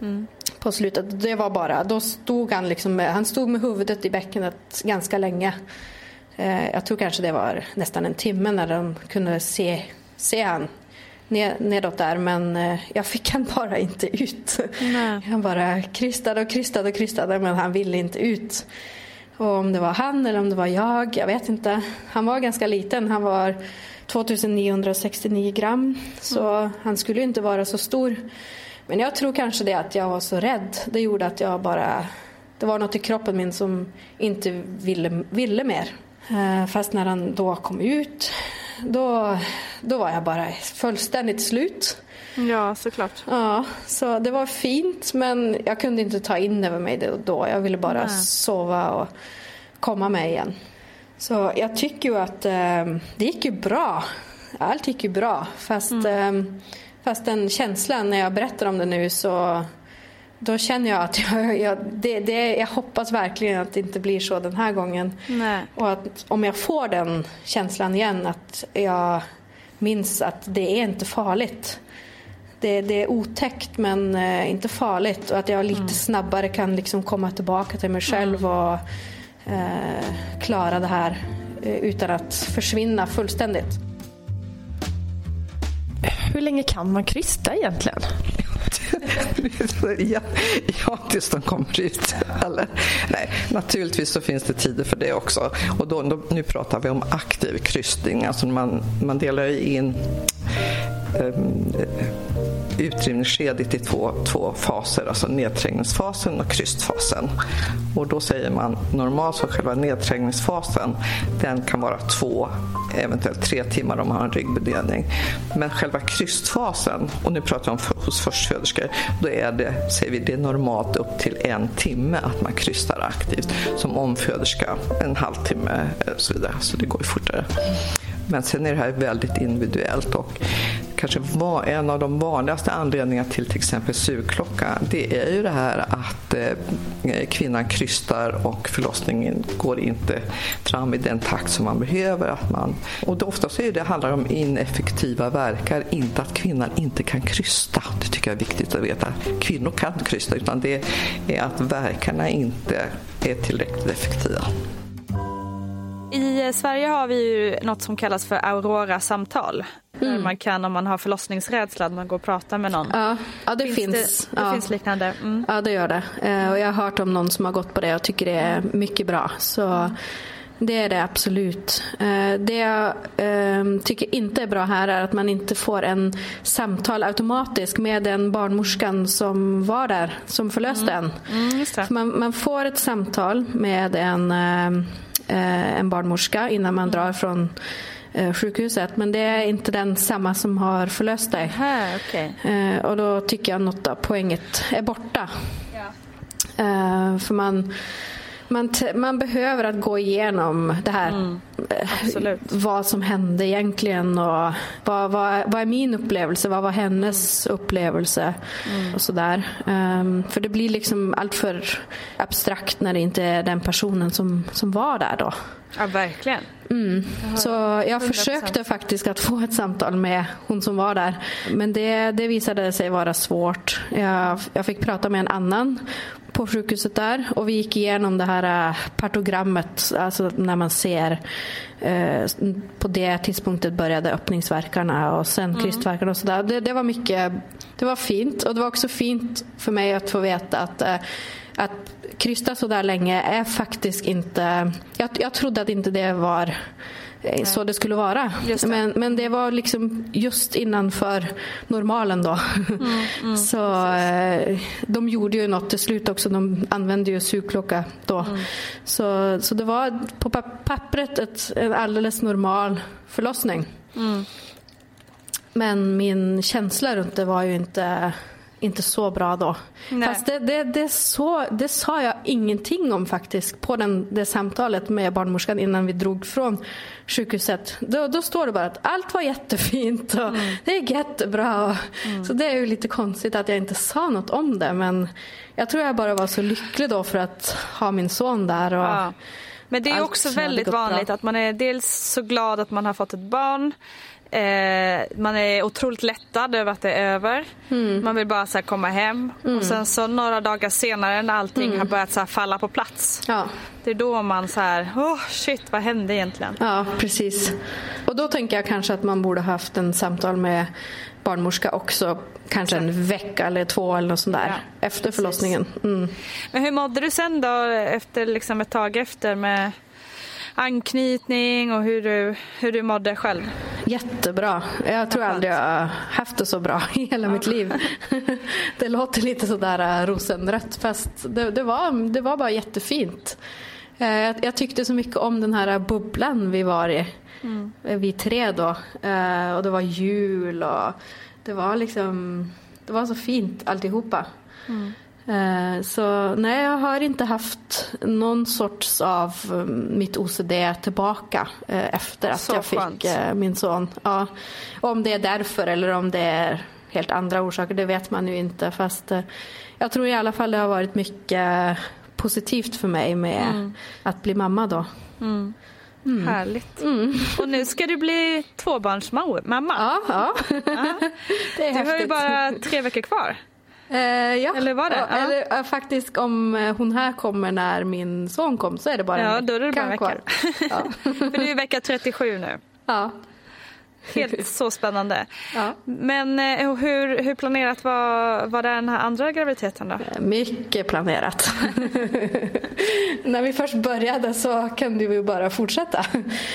Mm. På slutet. Det var bara, då stod han liksom med, han stod med huvudet i bäckenet ganska länge. jag tror kanske det var nästan en timme när de kunde se, se han nedåt där men eh, jag fick han bara inte ut. Nej. Han bara krystade och krystade och krystade men han ville inte ut. Och om det var han eller om det var jag, jag vet inte. Han var ganska liten, han var 2969 gram så mm. han skulle inte vara så stor. Men jag tror kanske det att jag var så rädd. Det gjorde att jag bara... Det var något i kroppen min som inte ville, ville mer. Eh, fast när han då kom ut då, då var jag bara fullständigt slut. Ja, såklart. Ja, så det var fint men jag kunde inte ta in över mig det då. Jag ville bara Nej. sova och komma med igen. Så jag tycker ju att eh, det gick ju bra. Allt gick ju bra. Fast, mm. eh, fast den känslan när jag berättar om det nu så då känner jag att jag, jag, det, det, jag hoppas verkligen att det inte blir så den här gången. Nej. Och att om jag får den känslan igen att jag minns att det är inte farligt. Det, det är otäckt men eh, inte farligt och att jag lite mm. snabbare kan liksom komma tillbaka till mig själv mm. och eh, klara det här eh, utan att försvinna fullständigt. Hur länge kan man krysta egentligen? ja, ja, tills de kommer ut. Eller, nej, naturligtvis så finns det tider för det också. Och då, då nu pratar vi om aktiv krystning. Alltså man, man delar in um, utdrivningsskedet i två, två faser, alltså nedträngningsfasen och krystfasen. Och då säger man normalt så själva nedträngningsfasen den kan vara två, eventuellt tre timmar om man har en ryggbedövning. Men själva krystfasen, och nu pratar jag om hos förstföderskor, då är det, säger vi, det är normalt upp till en timme att man krystar aktivt. Som omföderska en halvtimme och så vidare, så det går ju fortare. Men sen är det här väldigt individuellt och kanske var en av de vanligaste anledningarna till till exempel sugklocka det är ju det här att eh, kvinnan krystar och förlossningen går inte fram i den takt som man behöver. Att man, och det oftast är det handlar om ineffektiva verkar, inte att kvinnan inte kan krysta. Det tycker jag är viktigt att veta. Kvinnor kan krysta utan det är att verkarna inte är tillräckligt effektiva. I Sverige har vi ju något som kallas för Aurora-samtal. Mm. Man kan, om man har förlossningsrädsla, att man går och pratar med någon. Ja, ja det finns. finns det, det ja. finns liknande. Mm. Ja, det gör det. Eh, och jag har hört om någon som har gått på det och tycker det är mycket bra. Så det är det absolut. Eh, det jag ehm, tycker inte är bra här är att man inte får en samtal automatiskt med den barnmorskan som var där, som förlöste mm. en. Mm, man, man, får ett samtal med en, eh, en barnmorska innan man drar från Eh, sjukhuset. Men det är inte den samma som har förlöst dig. Aha, okay. Eh, och då tycker jag något av poänget är borta. Ja. Eh, för man man, man behöver att gå igenom det här. Mm, vad som hände egentligen och vad, vad, vad är min upplevelse? Vad var hennes mm. upplevelse? Mm. Och sådär. Um, för det blir liksom allt för abstrakt när det inte är den personen som, som var där då. Ja, verkligen. Mm. Så jag 100%. försökte faktiskt att få ett samtal med hon som var där. Men det, det visade sig vara svårt. Jag, jag fick prata med en annan på sjukhuset där och vi gick igenom det här äh, partogrammet, alltså när man ser eh, på det tidpunktet började öppningsverkarna och sen mm. krystverkarna och sådär. Det, det var mycket, det var fint och det var också fint för mig att få veta att eh, att krysta så där länge är faktiskt inte... Jag, jag trodde att inte det var Nej. så det skulle vara. Det. Men, men det var liksom just innanför normalen då. Mm, mm, så eh, de gjorde ju något till slut också. De använde ju sugklocka då. Mm. Så, så det var på pappret ett, en alldeles normal förlossning. Mm. Men min känsla runt det var ju inte, inte så bra då. Nej. Fast det, det, det, så, det sa jag ingenting om faktiskt på den, det samtalet med barnmorskan innan vi drog från sjukhuset. Då, då står det bara att allt var jättefint och det är jättebra. Och, Så det är ju lite konstigt att jag inte sa något om det. Men jag tror jag bara var så lycklig då för att ha min son där. Och, Ja. Men det är också väldigt gått bra. vanligt att man är dels så glad att man har fått ett barn. Eh, man är otroligt lättad över att det är över. Mm. Man vill bara så komma hem. Och sen så några dagar senare när allting har börjat så falla på plats. Mm. Ja. Det är då man så här, åh shit vad hände egentligen? Ja, precis. Och då tänker jag kanske att man borde haft en samtal med barnmorska också. Kanske en vecka eller två eller något sånt där. Ja, efter förlossningen. Mm. Men hur mådde du sen då efter liksom ett tag efter med anknytning och hur du, hur du mådde själv? Jättebra. Jag tror aldrig jag har haft det så bra i hela mitt liv. Det låter lite sådär äh, rosenrött fast det, det, var, det var bara jättefint. Eh, Jag, jag tyckte så mycket om den här bubblan vi var i. Eh, Vi tre då. Eh, Och det var jul och det var liksom Det var så fint alltihopa. Eh, Så nej, jag har inte haft någon sorts av eh, mitt OCD tillbaka eh, efter att Så jag fick skönt. eh, min son. Ja. Om det är därför eller om det är helt andra orsaker, det vet man ju inte. Fast eh, jag tror i alla fall det har varit mycket positivt för mig med Mm. att bli mamma då. Härligt. Och nu ska du bli tvåbarnsmamma. Ja, ja. det är Du har ju häftigt. bara tre veckor kvar. Eh, ja. Eller var det? Ja. Eller, eh, faktiskt om eh, hon här kommer när min son kom så är det bara Ja, en då är det bara en kvar. vecka. Ja. För du är vecka 37 nu. ja. Helt så spännande. Ja. Men eh, hur, hur planerat var, var den här andra graviditeten då? Mycket planerat. När vi först började så kunde vi bara fortsätta,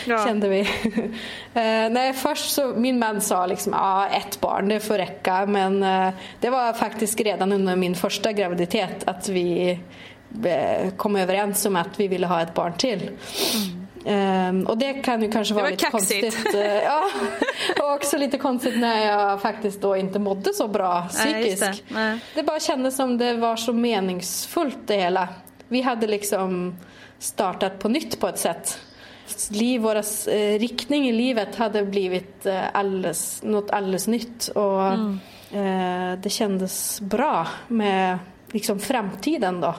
Ja. kände vi. Eh, nej, först så, min man sa liksom, ja ett barn, det får räcka. Men eh, det var faktiskt redan under min första graviditet att vi eh, kom överens om att vi ville ha ett barn till. Ehm, och det kan ju kanske vara var lite kaxigt. konstigt. eh, ja. Och också lite konstigt när jag faktiskt då inte mådde så bra Nej, psykiskt. det. Nej. Det bara kändes som det var så meningsfullt det hela. Vi hade liksom startat på nytt på ett sätt. Liv, vår eh, riktning i livet hade blivit eh, alldeles, något alldeles nytt. Och eh, det kändes bra med liksom framtiden då.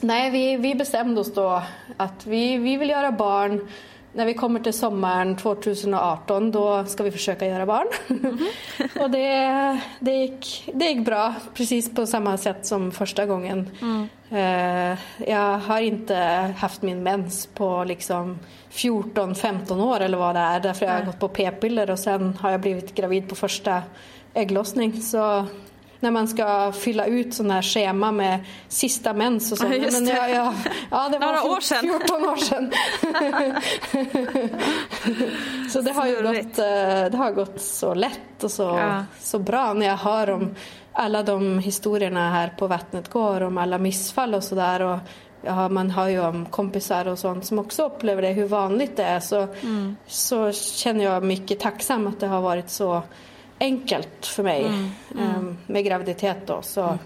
Nej, vi, vi bestämde oss då att vi, vi vill göra barn. När vi kommer till sommaren 2018 då ska vi försöka göra barn. och det, det, gick, det gick bra, precis på samma sätt som första gången. Eh, jag har inte haft min mens på liksom 14-15 år eller vad det är. Därför jag har gått på p-piller och sen har jag blivit gravid på första ägglossning. Så när man ska fylla ut sådana här schema med sista mens och så. Ja, Men jag, jag, ja, det var Några år 14 sedan. 14 år sedan. så det har ju gått, eh, det har gått så lätt och så, Ja. så bra när jag hör om alla de historierna här på Vattnet går, om alla missfall och sådär. Ja, man hör ju om kompisar och sånt som också upplever det, hur vanligt det är. Så, så känner jag mycket tacksam att det har varit så enkelt för mig eh, med graviditet. Då. Så,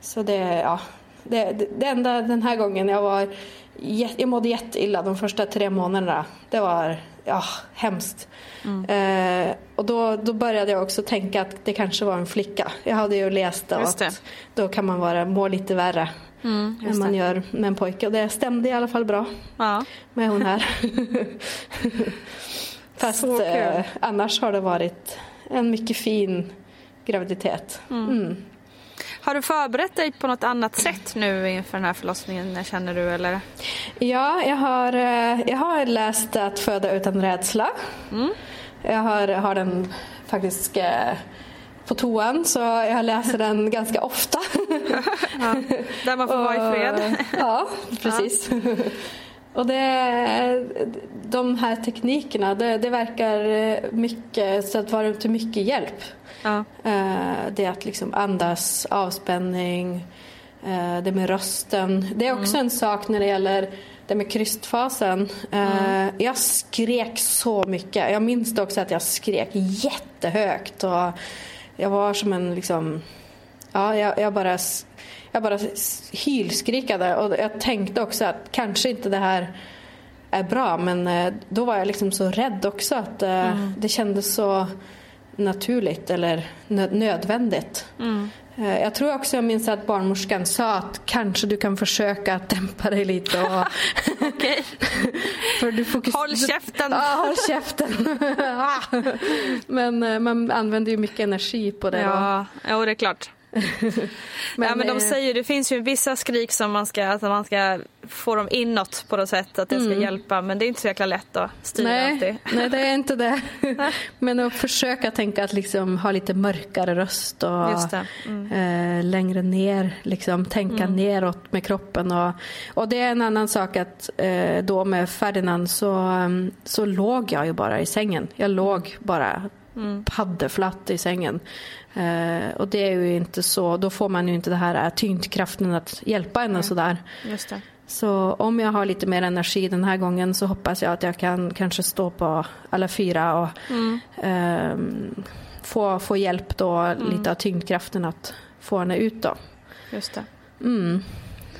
så det, ja, det, det, det enda den här gången jag var jag mådde jätteilla de första tre månaderna. Det var ja, hemskt. Eh, och då, då började jag också tänka att det kanske var en flicka. Jag hade ju läst det, Just det. att då kan man vara, må lite värre än man gör med en pojke. Och det stämde i alla fall bra Ja. med hon här. Fast eh, annars har det varit en mycket fin graviditet. Mm. Har du förberett dig på något annat sätt nu inför den här förlossningen känner du eller? Ja, jag har, eh, jag har läst Att föda utan rädsla. Jag har, har den faktiskt eh, på toan så jag läser den ganska ofta. Där man får vara i fred. Ja, precis. Och det, de här teknikerna, det, det verkar eh, mycket, så att vara till mycket hjälp. Ja. Eh, Det att liksom andas, avspänning, eh, det med rösten. Det är också en sak när det gäller det med krystfasen. Mm. Jag skrek så mycket. Jag minns också att jag skrek jättehögt. Och jag var som en liksom... Ja, jag, jag bara jag bara hylskrikade och jag tänkte också att kanske inte det här är bra men eh, då var jag liksom så rädd också att eh, mm. det kändes så naturligt eller nödvändigt. Mm. Eh, jag tror också jag minns att barnmorskan sa att kanske du kan försöka att dämpa dig lite. Och. För du fokus... Håll käften! Ja, håll käften. men man använder ju mycket energi på det. Ja, ja det är klart. Men, ja, men de säger det finns ju vissa skrik som man ska, att man ska få dem inåt på något sätt, att det ska mm. hjälpa. Men det är inte så jäkla lätt att styra nej, alltid. Nej, det är inte det. men att försöka tänka att liksom ha lite mörkare röst och mm. eh, längre ner, liksom tänka mm. neråt med kroppen. Och, och det är en annan sak att eh, då med Ferdinand så, um, så låg jag ju bara i sängen. Jag låg bara mm. paddeflatt i sängen. Eh, och det är ju inte så, då får man ju inte det här eh, tyngdkraften att hjälpa henne mm. sådär. Just det. Så om jag har lite mer energi den här gången så hoppas jag att jag kan kanske stå på alla fyra och mm. eh, få, få hjälp då mm. lite av tyngdkraften att få henne ut då. Just det. Mm.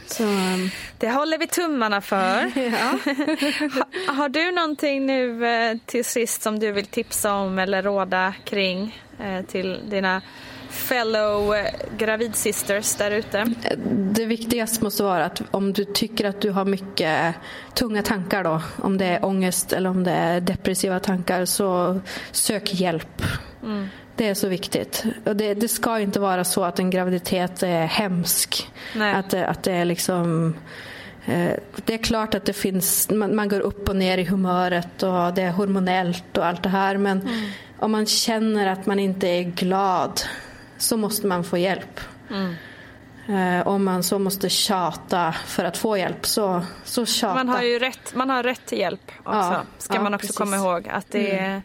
Så, ehm. det håller vi tummarna för. har, har, du någonting nu eh, till sist som du vill tipsa om eller råda kring till dina fellow eh, gravidsisters där ute? Det viktigaste måste vara att om du tycker att du har mycket tunga tankar då, om det är ångest eller om det är depressiva tankar så sök hjälp. Mm. Det är så viktigt. Och det, det, ska inte vara så att en graviditet är hemsk. Nej. Att, att det är liksom eh, det är klart att det finns, man, man, går upp och ner i humöret och det är hormonellt och allt det här men mm. Om man känner att man inte är glad så måste man få hjälp. Mm. Eh, om man så måste tjata för att få hjälp så, så tjata. Man har ju rätt, man har rätt till hjälp också. Ja, ska ja, man också precis. komma ihåg. Att det mm. är,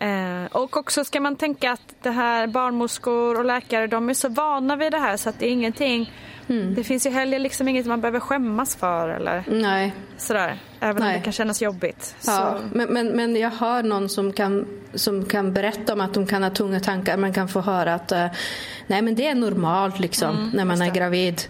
Eh, och också ska man tänka att det här barnmorskor och läkare de är så vana vid det här så att det är ingenting mm. Det finns ju heller liksom inget man behöver skämmas för eller Nej. sådär. Även Nej. om det kan kännas jobbigt. Ja, men, men, men jag hör någon som kan, som kan berätta om att de kan ha tunga tankar. Man kan få höra att uh, nej men det är normalt liksom mm, när man är gravid.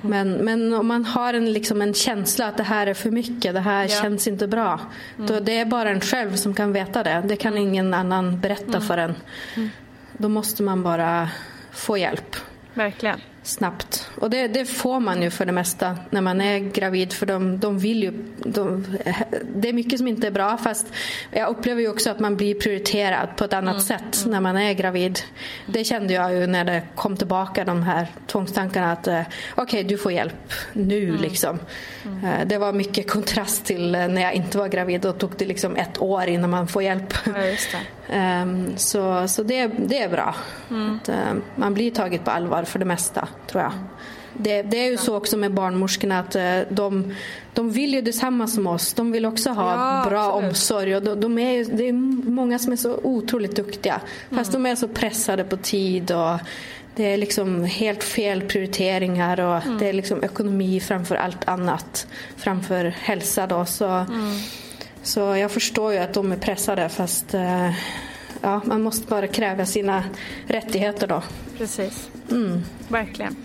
Men, men om man har en, liksom en känsla att det här är för mycket, det här ja. känns inte bra. Mm. Då det är bara en själv som kan veta det. Det kan ingen annan berätta mm. för en. Mm. Då måste man bara få hjälp. Verkligen snabbt. Och det, det, får man ju för det mesta när man är gravid för de, de vill ju... De, det är mycket som inte är bra fast jag upplever ju också att man blir prioriterad på ett annat mm. sätt mm. när man är gravid. Det kände jag ju när det kom tillbaka de här tvångstankarna att eh, okej okay, du får hjälp nu mm. liksom. Mm. Eh, det var mycket kontrast till eh, när jag inte var gravid. Då tog det liksom ett år innan man får hjälp. Ja, um, så så det, det är bra. Mm. Att, man blir taget på allvar för det mesta tror jag. Det, det, är ju så också med barnmorskorna att de, de vill ju detsamma som oss. De vill också ha ja, bra absolut. omsorg. Och de, de, är, det är många som är så otroligt duktiga. Fast mm. de är så pressade på tid. Och det är liksom helt fel prioriteringar och mm. det är liksom ekonomi framför allt annat. Framför hälsa då. Så, mm. så jag förstår ju att de är pressade fast eh, ja, man måste bara kräva sina rättigheter då. Precis, mm. verkligen.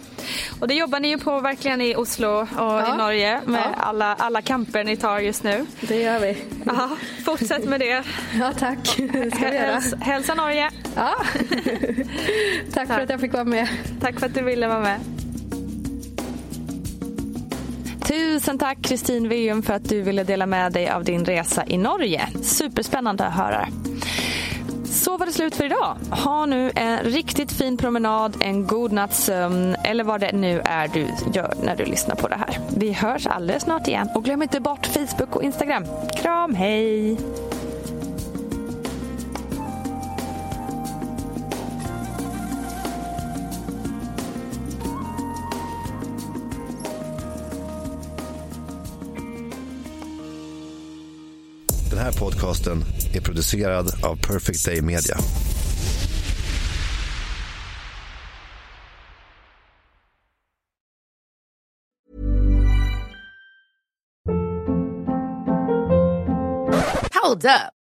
Och det jobbar ni ju på verkligen i Oslo och ja. i Norge med ja. alla, alla kamper ni tar just nu. Det gör vi. Aha, fortsätt med det. Ja, tack. Det ska vi göra. hälsa Norge. Ja. tack, tack för att jag fick vara med. Tack för att du ville vara med. Tusen tack Kristin Veum för att du ville dela med dig av din resa i Norge. Superspännande att höra. Så var det slut för idag. Ha nu en riktigt fin promenad, en god natts sömn eller vad det nu är du gör när du lyssnar på det här. Vi hörs alldeles snart igen och glöm inte bort Facebook och Instagram. Kram, hej! Den här podcasten är producerad av Perfect Day Media. Hold up.